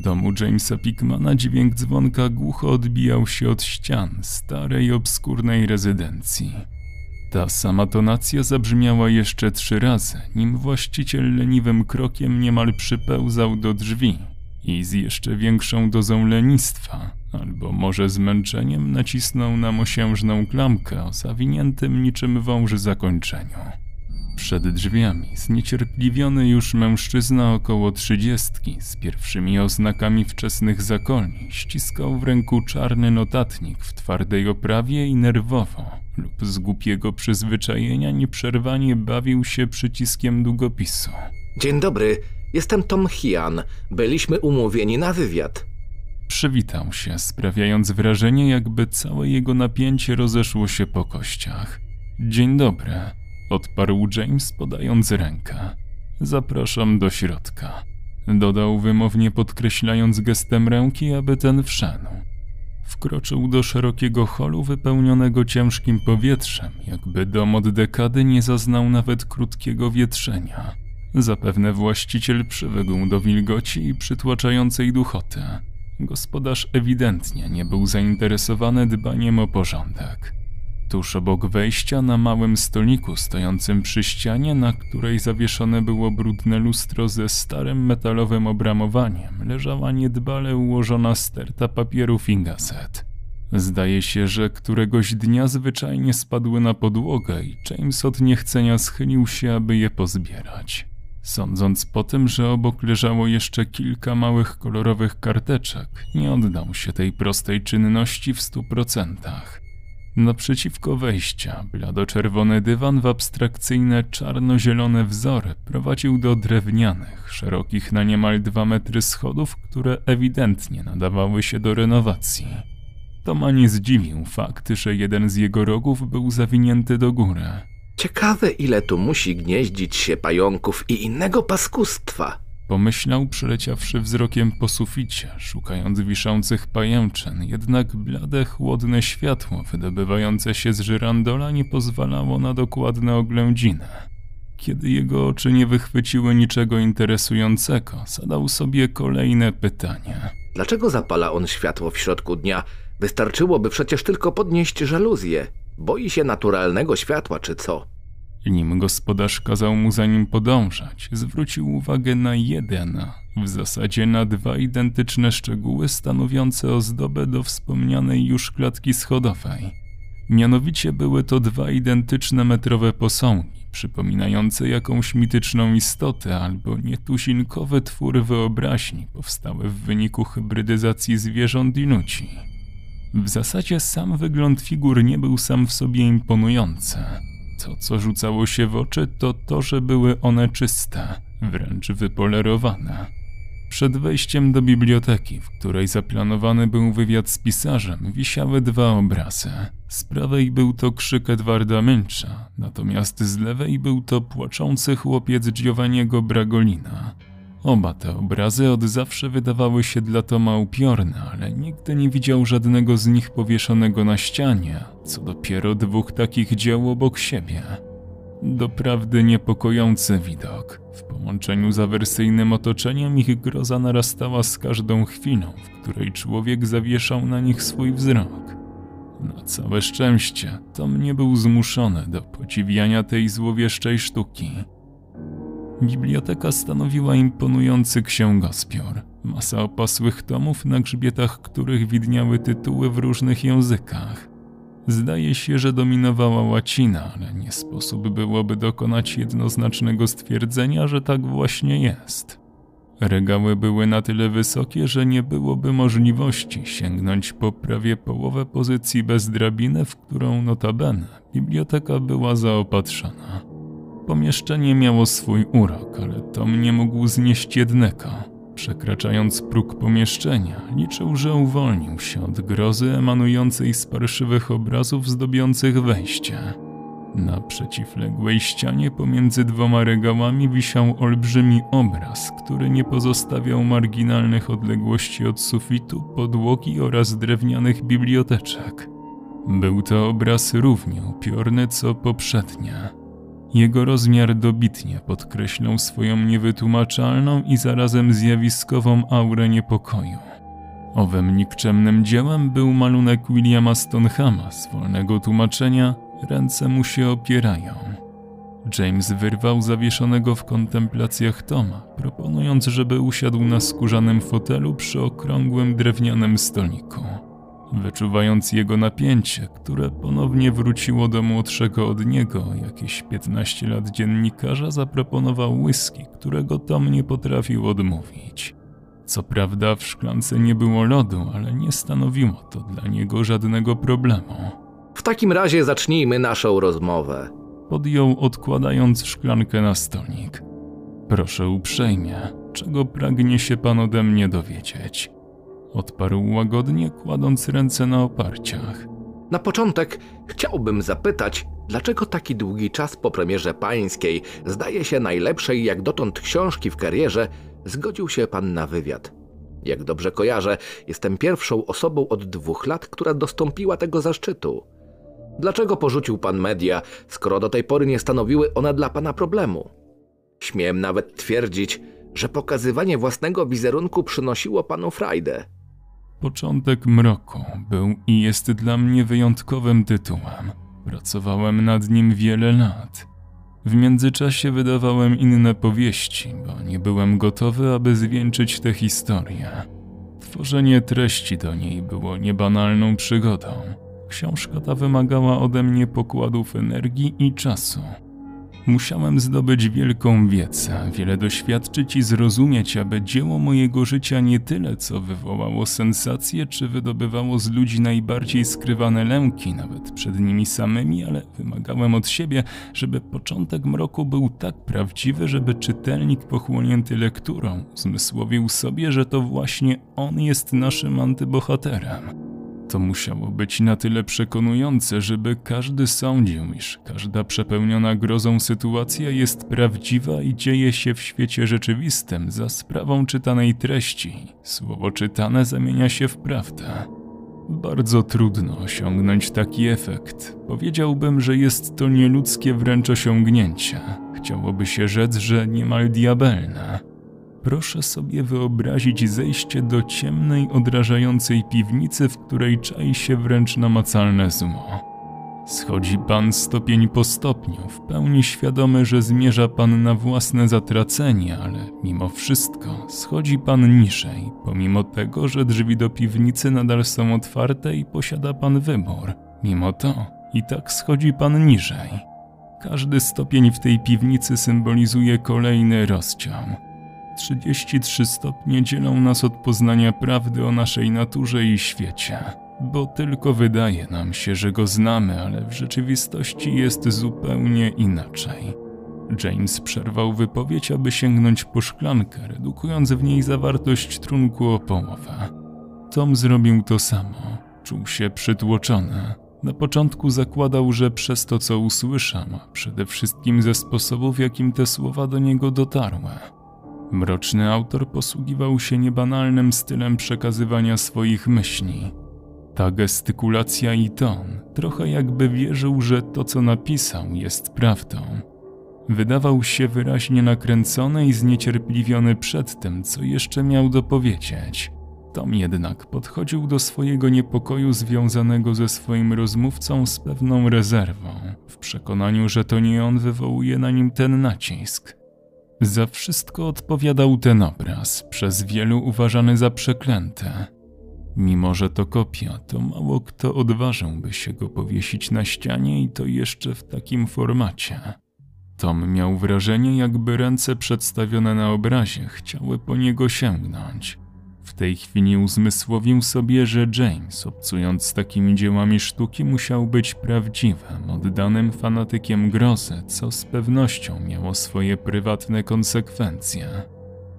domu Jamesa Pickmana dźwięk dzwonka głucho odbijał się od ścian starej, obskurnej rezydencji. Ta sama tonacja zabrzmiała jeszcze trzy razy, nim właściciel leniwym krokiem niemal przypełzał do drzwi i z jeszcze większą dozą lenistwa, albo może zmęczeniem nacisnął na mosiężną klamkę o zawiniętym niczym wąż zakończeniu. Przed drzwiami zniecierpliwiony już mężczyzna około trzydziestki z pierwszymi oznakami wczesnych zakolni ściskał w ręku czarny notatnik w twardej oprawie i nerwowo lub z głupiego przyzwyczajenia nieprzerwanie bawił się przyciskiem długopisu. Dzień dobry, jestem Tom Hian. Byliśmy umówieni na wywiad. Przywitał się, sprawiając wrażenie, jakby całe jego napięcie rozeszło się po kościach. Dzień dobry, odparł James, podając rękę. Zapraszam do środka. Dodał wymownie, podkreślając gestem ręki, aby ten wszedł. Wkroczył do szerokiego holu wypełnionego ciężkim powietrzem, jakby dom od dekady nie zaznał nawet krótkiego wietrzenia. Zapewne właściciel przywykł do wilgoci i przytłaczającej duchoty. Gospodarz ewidentnie nie był zainteresowany dbaniem o porządek. Tuż obok wejścia na małym stoliku stojącym przy ścianie, na której zawieszone było brudne lustro ze starym metalowym obramowaniem, leżała niedbale ułożona sterta papierów i gazet. Zdaje się, że któregoś dnia zwyczajnie spadły na podłogę i James od niechcenia schylił się, aby je pozbierać. Sądząc po tym, że obok leżało jeszcze kilka małych kolorowych karteczek, nie oddał się tej prostej czynności w stu procentach. Naprzeciwko wejścia, blado-czerwony dywan w abstrakcyjne czarno-zielone wzory prowadził do drewnianych, szerokich na niemal dwa metry schodów, które ewidentnie nadawały się do renowacji. Toma nie zdziwił fakt, że jeden z jego rogów był zawinięty do góry. Ciekawe, ile tu musi gnieździć się pająków i innego paskustwa. Pomyślał, przeleciawszy wzrokiem po suficie, szukając wiszących pajęczyn, jednak blade, chłodne światło wydobywające się z żyrandola nie pozwalało na dokładne oględziny. Kiedy jego oczy nie wychwyciły niczego interesującego, zadał sobie kolejne pytanie. Dlaczego zapala on światło w środku dnia? Wystarczyłoby przecież tylko podnieść żaluzję. Boi się naturalnego światła, czy co? Nim gospodarz kazał mu za nim podążać, zwrócił uwagę na jeden, w zasadzie na dwa identyczne szczegóły stanowiące ozdobę do wspomnianej już klatki schodowej. Mianowicie były to dwa identyczne metrowe posągi, przypominające jakąś mityczną istotę albo nietuzinkowy twór wyobraźni powstały w wyniku hybrydyzacji zwierząt i ludzi. W zasadzie sam wygląd figur nie był sam w sobie imponujący. To, co rzucało się w oczy, to to, że były one czyste, wręcz wypolerowane. Przed wejściem do biblioteki, w której zaplanowany był wywiad z pisarzem, wisiały dwa obrazy. Z prawej był to krzyk Edwarda Mincza, natomiast z lewej był to płaczący chłopiec Giovanniego Bragolina. Oba te obrazy od zawsze wydawały się dla Toma upiorne, ale nigdy nie widział żadnego z nich powieszonego na ścianie, co dopiero dwóch takich dzieł obok siebie. Doprawdy niepokojący widok. W połączeniu z awersyjnym otoczeniem ich groza narastała z każdą chwilą, w której człowiek zawieszał na nich swój wzrok. Na całe szczęście Tom nie był zmuszony do podziwiania tej złowieszczej sztuki. Biblioteka stanowiła imponujący księgozbiór. Masa opasłych tomów, na grzbietach których widniały tytuły w różnych językach. Zdaje się, że dominowała łacina, ale nie sposób byłoby dokonać jednoznacznego stwierdzenia, że tak właśnie jest. Regały były na tyle wysokie, że nie byłoby możliwości sięgnąć po prawie połowę pozycji bez drabiny, w którą notabene biblioteka była zaopatrzona. Pomieszczenie miało swój urok, ale Tom nie mógł znieść jednego. Przekraczając próg pomieszczenia, liczył, że uwolnił się od grozy emanującej z parszywych obrazów zdobiących wejście. Na przeciwległej ścianie pomiędzy dwoma regałami wisiał olbrzymi obraz, który nie pozostawiał marginalnych odległości od sufitu, podłogi oraz drewnianych biblioteczek. Był to obraz równie upiorny co poprzednie. Jego rozmiar dobitnie podkreślał swoją niewytłumaczalną i zarazem zjawiskową aurę niepokoju. Owym nikczemnym dziełem był malunek Williama Stonehama z wolnego tłumaczenia Ręce mu się opierają. James wyrwał zawieszonego w kontemplacjach Toma, proponując, żeby usiadł na skórzanym fotelu przy okrągłym drewnianym stoliku. Wyczuwając jego napięcie, które ponownie wróciło do młodszego od niego, jakieś 15 lat dziennikarza zaproponował whisky, którego Tom nie potrafił odmówić. Co prawda w szklance nie było lodu, ale nie stanowiło to dla niego żadnego problemu. W takim razie zacznijmy naszą rozmowę. Podjął odkładając szklankę na stolik. Proszę uprzejmie, czego pragnie się pan ode mnie dowiedzieć? Odparł łagodnie, kładąc ręce na oparciach. Na początek chciałbym zapytać, dlaczego taki długi czas po premierze pańskiej, zdaje się najlepszej jak dotąd książki w karierze, zgodził się pan na wywiad? Jak dobrze kojarzę, jestem pierwszą osobą od dwóch lat, która dostąpiła tego zaszczytu. Dlaczego porzucił pan media, skoro do tej pory nie stanowiły one dla pana problemu? Śmiem nawet twierdzić, że pokazywanie własnego wizerunku przynosiło panu frajdę. Początek mroku był i jest dla mnie wyjątkowym tytułem. Pracowałem nad nim wiele lat. W międzyczasie wydawałem inne powieści, bo nie byłem gotowy, aby zwieńczyć tę historię. Tworzenie treści do niej było niebanalną przygodą. Książka ta wymagała ode mnie pokładów energii i czasu. Musiałem zdobyć wielką wiedzę, wiele doświadczyć i zrozumieć, aby dzieło mojego życia nie tyle co wywołało sensację, czy wydobywało z ludzi najbardziej skrywane lęki, nawet przed nimi samymi, ale wymagałem od siebie, żeby początek mroku był tak prawdziwy, żeby czytelnik pochłonięty lekturą zmysłowił sobie, że to właśnie on jest naszym antybohaterem. To musiało być na tyle przekonujące, żeby każdy sądził, iż każda przepełniona grozą sytuacja jest prawdziwa i dzieje się w świecie rzeczywistym za sprawą czytanej treści. Słowo czytane zamienia się w prawdę. Bardzo trudno osiągnąć taki efekt. Powiedziałbym, że jest to nieludzkie wręcz osiągnięcie. Chciałoby się rzec, że niemal diabelne. Proszę sobie wyobrazić zejście do ciemnej, odrażającej piwnicy, w której czai się wręcz namacalne zło. Schodzi pan stopień po stopniu, w pełni świadomy, że zmierza pan na własne zatracenie, ale mimo wszystko schodzi pan niżej, pomimo tego, że drzwi do piwnicy nadal są otwarte i posiada pan wybór. Mimo to i tak schodzi pan niżej. Każdy stopień w tej piwnicy symbolizuje kolejny rozciał 33 stopnie dzielą nas od poznania prawdy o naszej naturze i świecie, bo tylko wydaje nam się, że go znamy, ale w rzeczywistości jest zupełnie inaczej. James przerwał wypowiedź, aby sięgnąć po szklankę, redukując w niej zawartość trunku o połowę. Tom zrobił to samo. Czuł się przytłoczony. Na początku zakładał, że przez to, co usłyszał, a przede wszystkim ze sposobów, jakim te słowa do niego dotarły, Mroczny autor posługiwał się niebanalnym stylem przekazywania swoich myśli. Ta gestykulacja i ton, trochę jakby wierzył, że to co napisał jest prawdą. Wydawał się wyraźnie nakręcony i zniecierpliwiony przed tym, co jeszcze miał dopowiedzieć. Tom jednak podchodził do swojego niepokoju związanego ze swoim rozmówcą z pewną rezerwą, w przekonaniu, że to nie on wywołuje na nim ten nacisk. Za wszystko odpowiadał ten obraz, przez wielu uważany za przeklęty. Mimo, że to kopia, to mało kto odważyłby się go powiesić na ścianie i to jeszcze w takim formacie. Tom miał wrażenie, jakby ręce przedstawione na obrazie chciały po niego sięgnąć. W tej chwili uzmysłowił sobie, że James, obcując z takimi dziełami sztuki, musiał być prawdziwym, oddanym fanatykiem grozy, co z pewnością miało swoje prywatne konsekwencje.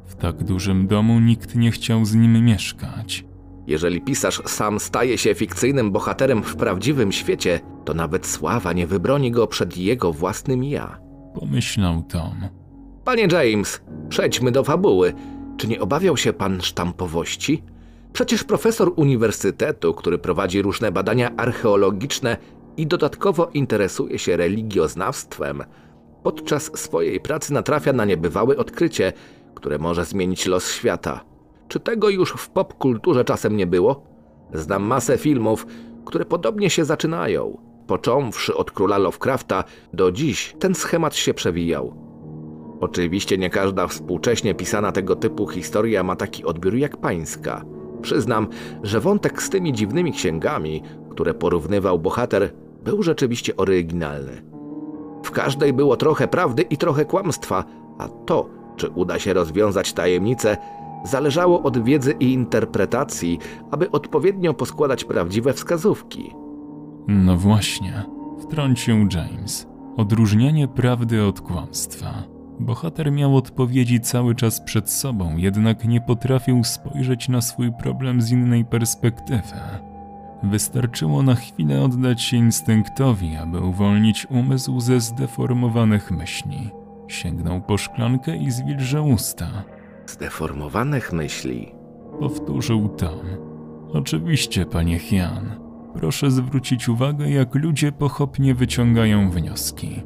W tak dużym domu nikt nie chciał z nim mieszkać. Jeżeli pisarz sam staje się fikcyjnym bohaterem w prawdziwym świecie, to nawet sława nie wybroni go przed jego własnym ja. Pomyślał Tom. Panie James, przejdźmy do fabuły. Czy nie obawiał się pan sztampowości? Przecież profesor uniwersytetu, który prowadzi różne badania archeologiczne i dodatkowo interesuje się religioznawstwem, Podczas swojej pracy natrafia na niebywałe odkrycie, które może zmienić los świata. Czy tego już w popkulturze czasem nie było? Znam masę filmów, które podobnie się zaczynają. Począwszy od króla Lovecrafta, do dziś ten schemat się przewijał. Oczywiście nie każda współcześnie pisana tego typu historia ma taki odbiór jak pańska. Przyznam, że wątek z tymi dziwnymi księgami, które porównywał bohater, był rzeczywiście oryginalny. W każdej było trochę prawdy i trochę kłamstwa, a to, czy uda się rozwiązać tajemnicę, zależało od wiedzy i interpretacji, aby odpowiednio poskładać prawdziwe wskazówki. No właśnie, wtrącił James. Odróżnianie prawdy od kłamstwa. Bohater miał odpowiedzi cały czas przed sobą, jednak nie potrafił spojrzeć na swój problem z innej perspektywy. Wystarczyło na chwilę oddać się instynktowi, aby uwolnić umysł ze zdeformowanych myśli. Sięgnął po szklankę i zwilżył usta. Zdeformowanych myśli. Powtórzył Tom. Oczywiście, panie Hian. Proszę zwrócić uwagę, jak ludzie pochopnie wyciągają wnioski.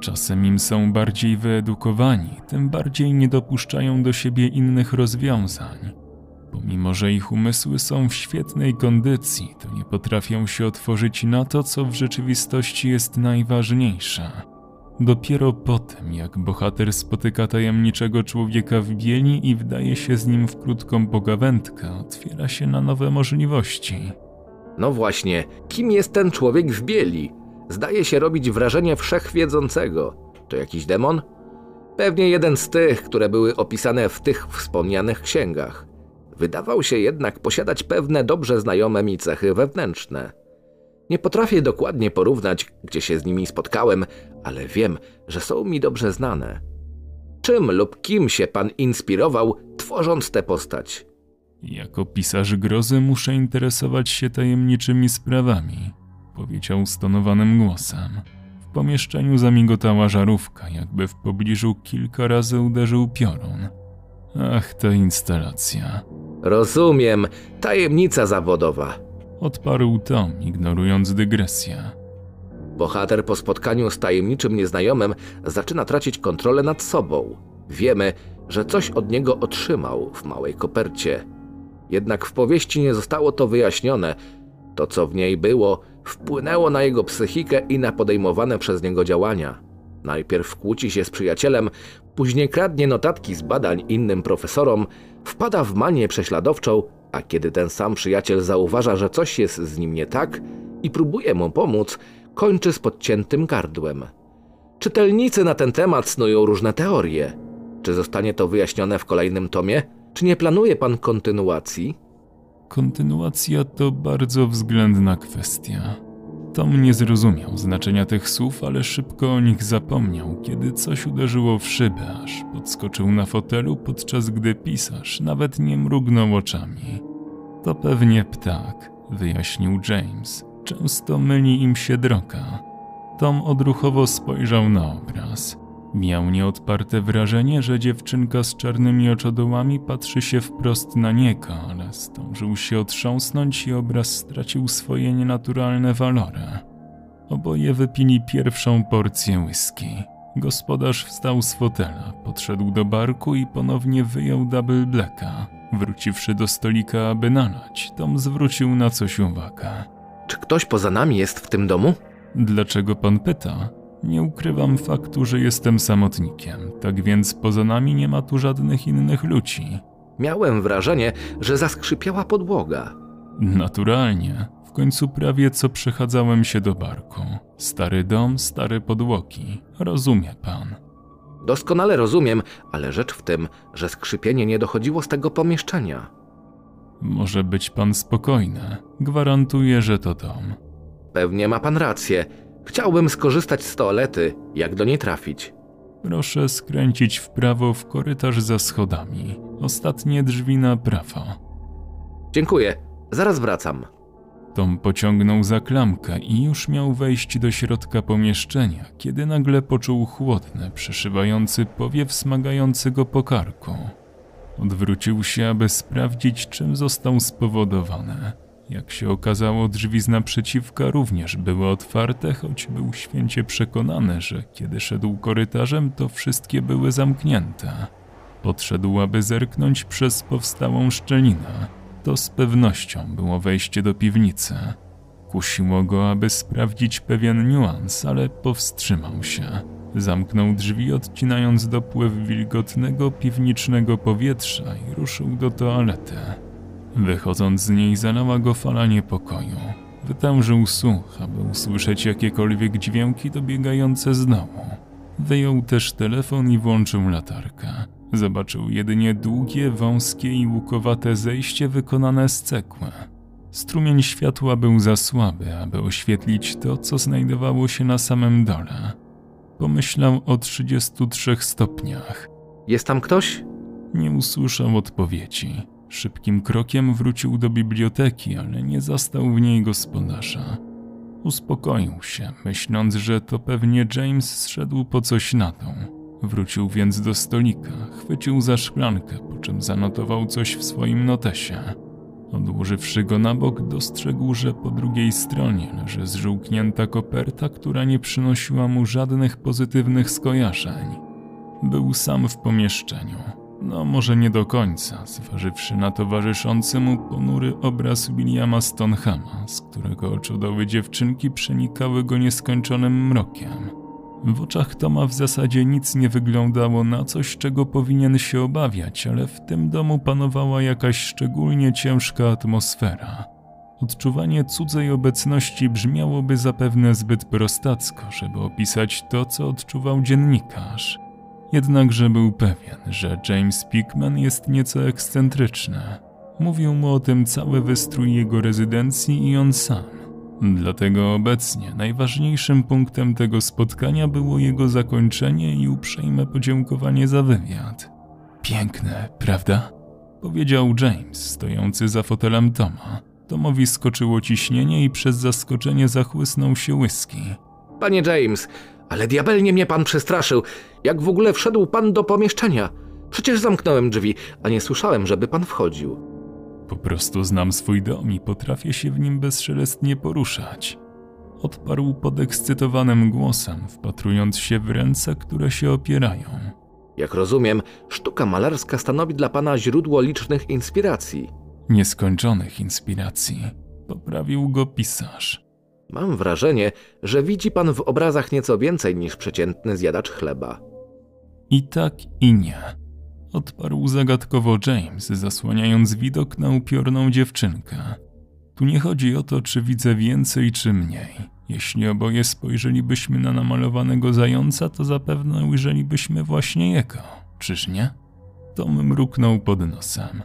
Czasem im są bardziej wyedukowani, tym bardziej nie dopuszczają do siebie innych rozwiązań. Pomimo, że ich umysły są w świetnej kondycji, to nie potrafią się otworzyć na to, co w rzeczywistości jest najważniejsze. Dopiero po tym, jak bohater spotyka tajemniczego człowieka w bieli i wdaje się z nim w krótką pogawędkę, otwiera się na nowe możliwości. No właśnie, kim jest ten człowiek w bieli? Zdaje się robić wrażenie wszechwiedzącego. To jakiś demon? Pewnie jeden z tych, które były opisane w tych wspomnianych księgach. Wydawał się jednak posiadać pewne dobrze znajome mi cechy wewnętrzne. Nie potrafię dokładnie porównać, gdzie się z nimi spotkałem, ale wiem, że są mi dobrze znane. Czym lub kim się pan inspirował, tworząc tę postać? Jako pisarz grozy muszę interesować się tajemniczymi sprawami, powiedział stonowanym głosem. W pomieszczeniu zamigotała żarówka, jakby w pobliżu kilka razy uderzył piorun. Ach, ta instalacja. Rozumiem, tajemnica zawodowa. Odparł Tom, ignorując dygresję. Bohater po spotkaniu z tajemniczym nieznajomym zaczyna tracić kontrolę nad sobą. Wiemy, że coś od niego otrzymał w małej kopercie. Jednak w powieści nie zostało to wyjaśnione. To, co w niej było, wpłynęło na jego psychikę i na podejmowane przez niego działania. Najpierw kłóci się z przyjacielem, później kradnie notatki z badań innym profesorom, wpada w manię prześladowczą, a kiedy ten sam przyjaciel zauważa, że coś jest z nim nie tak i próbuje mu pomóc, kończy z podciętym gardłem. Czytelnicy na ten temat snują różne teorie. Czy zostanie to wyjaśnione w kolejnym tomie? Czy nie planuje pan kontynuacji? Kontynuacja to bardzo względna kwestia. Tom nie zrozumiał znaczenia tych słów, ale szybko o nich zapomniał, kiedy coś uderzyło w szybę, aż podskoczył na fotelu, podczas gdy pisarz nawet nie mrugnął oczami. To pewnie ptak, wyjaśnił James. Często myli im się droga. Tom odruchowo spojrzał na obraz. Miał nieodparte wrażenie, że dziewczynka z czarnymi oczodołami patrzy się wprost na niego, ale zdążył się otrząsnąć i obraz stracił swoje nienaturalne walory. Oboje wypili pierwszą porcję whisky. Gospodarz wstał z fotela, podszedł do barku i ponownie wyjął double blacka. Wróciwszy do stolika, aby nalać, Tom zwrócił na coś uwagę. Czy ktoś poza nami jest w tym domu? Dlaczego pan pyta? Nie ukrywam faktu, że jestem samotnikiem, tak więc poza nami nie ma tu żadnych innych ludzi. Miałem wrażenie, że zaskrzypiała podłoga. Naturalnie. W końcu prawie co przechadzałem się do barku. Stary dom, stare podłogi. Rozumie pan. Doskonale rozumiem, ale rzecz w tym, że skrzypienie nie dochodziło z tego pomieszczenia. Może być pan spokojny. Gwarantuję, że to dom. Pewnie ma pan rację. Chciałbym skorzystać z toalety. Jak do niej trafić? Proszę skręcić w prawo w korytarz za schodami. Ostatnie drzwi na prawo. Dziękuję. Zaraz wracam. Tom pociągnął za klamkę i już miał wejść do środka pomieszczenia, kiedy nagle poczuł chłodny, przeszywający powiew smagający go po karku. Odwrócił się, aby sprawdzić, czym został spowodowany. Jak się okazało, drzwi z naprzeciwka również były otwarte, choć był święcie przekonany, że kiedy szedł korytarzem, to wszystkie były zamknięte. Podszedł, aby zerknąć przez powstałą szczelinę. To z pewnością było wejście do piwnicy. Kusiło go, aby sprawdzić pewien niuans, ale powstrzymał się. Zamknął drzwi, odcinając dopływ wilgotnego piwniczego powietrza i ruszył do toalety. Wychodząc z niej, zalała go fala niepokoju. Wytężył słuch, aby usłyszeć jakiekolwiek dźwięki dobiegające z domu. Wyjął też telefon i włączył latarkę. Zobaczył jedynie długie, wąskie i łukowate zejście wykonane z cegły. Strumień światła był za słaby, aby oświetlić to, co znajdowało się na samym dole. Pomyślał o 33 stopniach. Jest tam ktoś? Nie usłyszał odpowiedzi. Szybkim krokiem wrócił do biblioteki, ale nie zastał w niej gospodarza. Uspokoił się, myśląc, że to pewnie James zszedł po coś na dół. Wrócił więc do stolika, chwycił za szklankę, po czym zanotował coś w swoim notesie. Odłożywszy go na bok, dostrzegł, że po drugiej stronie leży zżółknięta koperta, która nie przynosiła mu żadnych pozytywnych skojarzeń. Był sam w pomieszczeniu. No, może nie do końca, zważywszy na towarzyszący mu ponury obraz Williama Stonehama, z którego oczodoły dziewczynki przenikały go nieskończonym mrokiem. W oczach Toma w zasadzie nic nie wyglądało na coś, czego powinien się obawiać, ale w tym domu panowała jakaś szczególnie ciężka atmosfera. Odczuwanie cudzej obecności brzmiałoby zapewne zbyt prostacko, żeby opisać to, co odczuwał dziennikarz. Jednakże był pewien, że James Pickman jest nieco ekscentryczny. Mówił mu o tym cały wystrój jego rezydencji i on sam. Dlatego obecnie najważniejszym punktem tego spotkania było jego zakończenie i uprzejme podziękowanie za wywiad. Piękne, prawda? Powiedział James, stojący za fotelem Toma. Tomowi skoczyło ciśnienie i przez zaskoczenie zachłysnął się whisky. Panie James, ale diabelnie mnie pan przestraszył. Jak w ogóle wszedł pan do pomieszczenia? Przecież zamknąłem drzwi, a nie słyszałem, żeby pan wchodził. Po prostu znam swój dom i potrafię się w nim bezszelestnie poruszać. Odparł podekscytowanym głosem, wpatrując się w ręce, które się opierają. Jak rozumiem, sztuka malarska stanowi dla pana źródło licznych inspiracji. Nieskończonych inspiracji. Poprawił go pisarz. Mam wrażenie, że widzi pan w obrazach nieco więcej niż przeciętny zjadacz chleba. I tak, i nie. Odparł zagadkowo James, zasłaniając widok na upiorną dziewczynkę. Tu nie chodzi o to, czy widzę więcej, czy mniej. Jeśli oboje spojrzelibyśmy na namalowanego zająca, to zapewne ujrzelibyśmy właśnie jego, czyż nie? Tom mruknął pod nosem.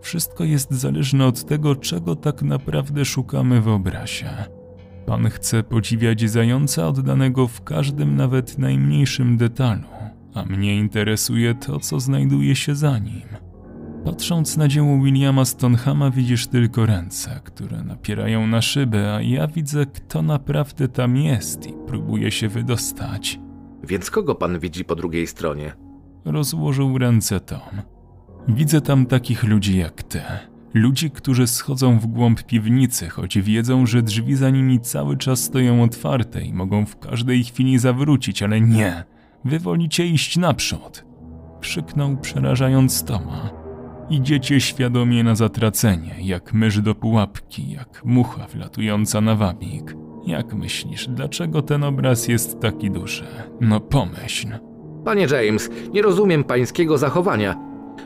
Wszystko jest zależne od tego, czego tak naprawdę szukamy w obrazie. Pan chce podziwiać zająca oddanego w każdym, nawet najmniejszym detalu, a mnie interesuje to, co znajduje się za nim. Patrząc na dzieło Williama Stonehama widzisz tylko ręce, które napierają na szybę, a ja widzę, kto naprawdę tam jest i próbuje się wydostać. Więc kogo pan widzi po drugiej stronie? Rozłożył ręce Tom. Widzę tam takich ludzi jak ty. Ludzi, którzy schodzą w głąb piwnicy, choć wiedzą, że drzwi za nimi cały czas stoją otwarte i mogą w każdej chwili zawrócić, ale nie. Wy wolicie iść naprzód. Krzyknął przerażając Toma. Idziecie świadomie na zatracenie, jak mysz do pułapki, jak mucha wlatująca na wabik. Jak myślisz, dlaczego ten obraz jest taki duży? No pomyśl. Panie James, nie rozumiem pańskiego zachowania.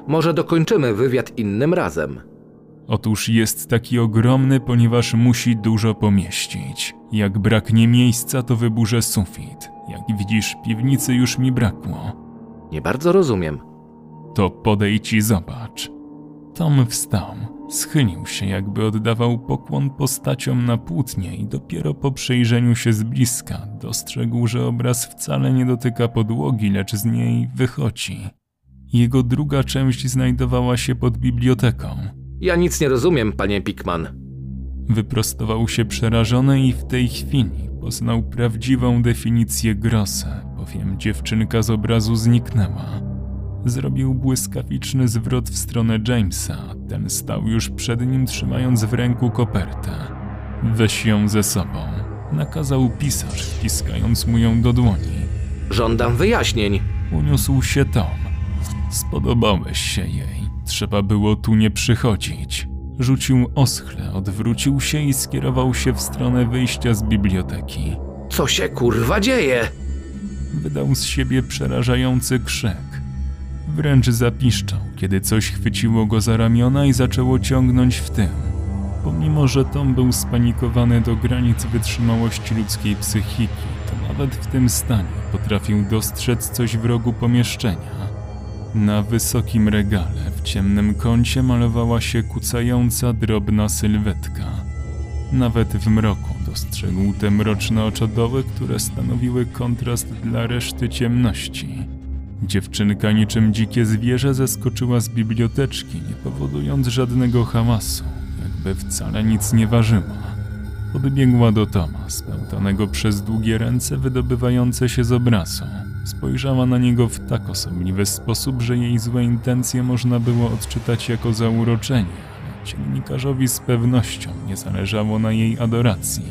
Może dokończymy wywiad innym razem. Otóż jest taki ogromny, ponieważ musi dużo pomieścić. Jak braknie miejsca, to wyburzę sufit. Jak widzisz, piwnicy już mi brakło. Nie bardzo rozumiem. To podejdź i zobacz. Tom wstał, schylił się, jakby oddawał pokłon postaciom na płótnie i dopiero po przejrzeniu się z bliska dostrzegł, że obraz wcale nie dotyka podłogi, lecz z niej wychodzi. Jego druga część znajdowała się pod biblioteką. Ja nic nie rozumiem, panie Pickman. Wyprostował się przerażony i w tej chwili poznał prawdziwą definicję grosa, bowiem dziewczynka z obrazu zniknęła. Zrobił błyskawiczny zwrot w stronę Jamesa. Ten stał już przed nim, trzymając w ręku kopertę. Weź ją ze sobą. Nakazał pisarz, wciskając mu ją do dłoni. Żądam wyjaśnień. Uniósł się Tom. Spodobałeś się jej. Trzeba było tu nie przychodzić. Rzucił oschle, odwrócił się i skierował się w stronę wyjścia z biblioteki. Co się kurwa dzieje? Wydał z siebie przerażający krzyk. Wręcz zapiszczał, kiedy coś chwyciło go za ramiona i zaczęło ciągnąć w tył. Pomimo, że Tom był spanikowany do granic wytrzymałości ludzkiej psychiki, to nawet w tym stanie potrafił dostrzec coś w rogu pomieszczenia. Na wysokim regale w ciemnym kącie malowała się kucająca, drobna sylwetka. Nawet w mroku dostrzegł te mroczne oczodoły, które stanowiły kontrast dla reszty ciemności. Dziewczynka niczym dzikie zwierzę zeskoczyła z biblioteczki, nie powodując żadnego hałasu, jakby wcale nic nie ważyła. Podbiegła do Toma, spełtanego przez długie ręce wydobywające się z obrazu. Spojrzała na niego w tak osobliwy sposób, że jej złe intencje można było odczytać jako zauroczenie, ale dziennikarzowi z pewnością nie zależało na jej adoracji.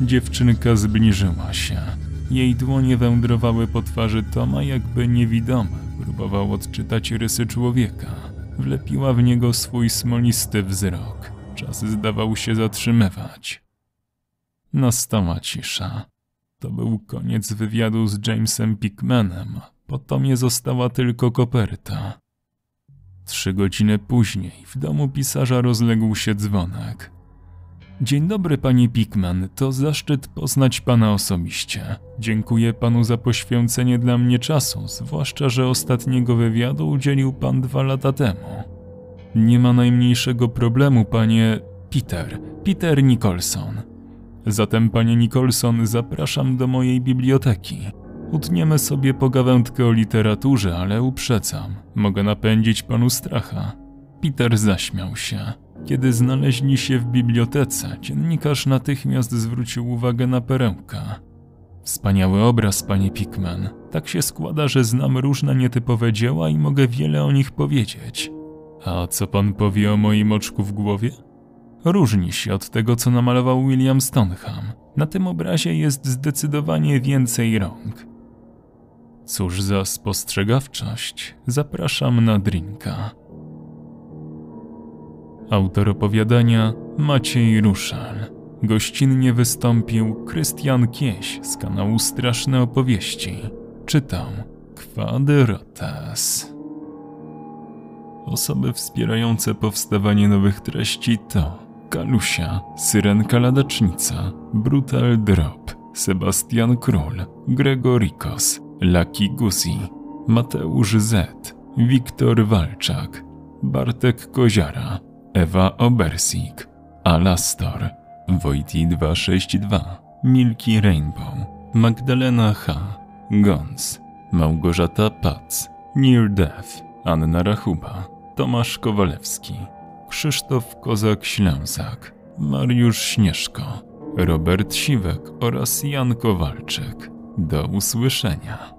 Dziewczynka zbliżyła się. Jej dłonie wędrowały po twarzy Toma, jakby niewidomy próbował odczytać rysy człowieka. Wlepiła w niego swój smolisty wzrok. Czas zdawał się zatrzymywać. Nastała cisza. To był koniec wywiadu z Jamesem Pickmanem. Po Tomie została tylko koperta. Trzy godziny później w domu pisarza rozległ się dzwonek. Dzień dobry, panie Pickman. To zaszczyt poznać pana osobiście. Dziękuję panu za poświęcenie dla mnie czasu, zwłaszcza, że ostatniego wywiadu udzielił pan dwa lata temu. Nie ma najmniejszego problemu, panie Peter. Peter Nicholson. Zatem, panie Nicholson, zapraszam do mojej biblioteki. Utniemy sobie pogawędkę o literaturze, ale uprzedzam, mogę napędzić panu stracha. Peter zaśmiał się. Kiedy znaleźli się w bibliotece, dziennikarz natychmiast zwrócił uwagę na perełkę. Wspaniały obraz, panie Pickman. Tak się składa, że znam różne nietypowe dzieła i mogę wiele o nich powiedzieć. A co pan powie o moim oczku w głowie? Różni się od tego, co namalował William Stoneham. Na tym obrazie jest zdecydowanie więcej rąk. Cóż za spostrzegawczość. Zapraszam na drinka. Autor opowiadania Maciej Ruszal. Gościnnie wystąpił Krystian Kieś z kanału Straszne Opowieści. Czytam Kwaderotas. Osoby wspierające powstawanie nowych treści to Kalusia, Syrenka Ladacznica, Brutal Drop, Sebastian Król, Gregorikos, Lucky Guzi, Mateusz Z, Wiktor Walczak, Bartek Koziara, Ewa Obersik, Alastor, Wojti 262, Milki Rainbow, Magdalena H, Gons, Małgorzata Pac, Near Death, Anna Rachuba, Tomasz Kowalewski, Krzysztof Kozak-Ślęsak, Mariusz Śnieżko, Robert Siwek oraz Jan Kowalczyk. Do usłyszenia.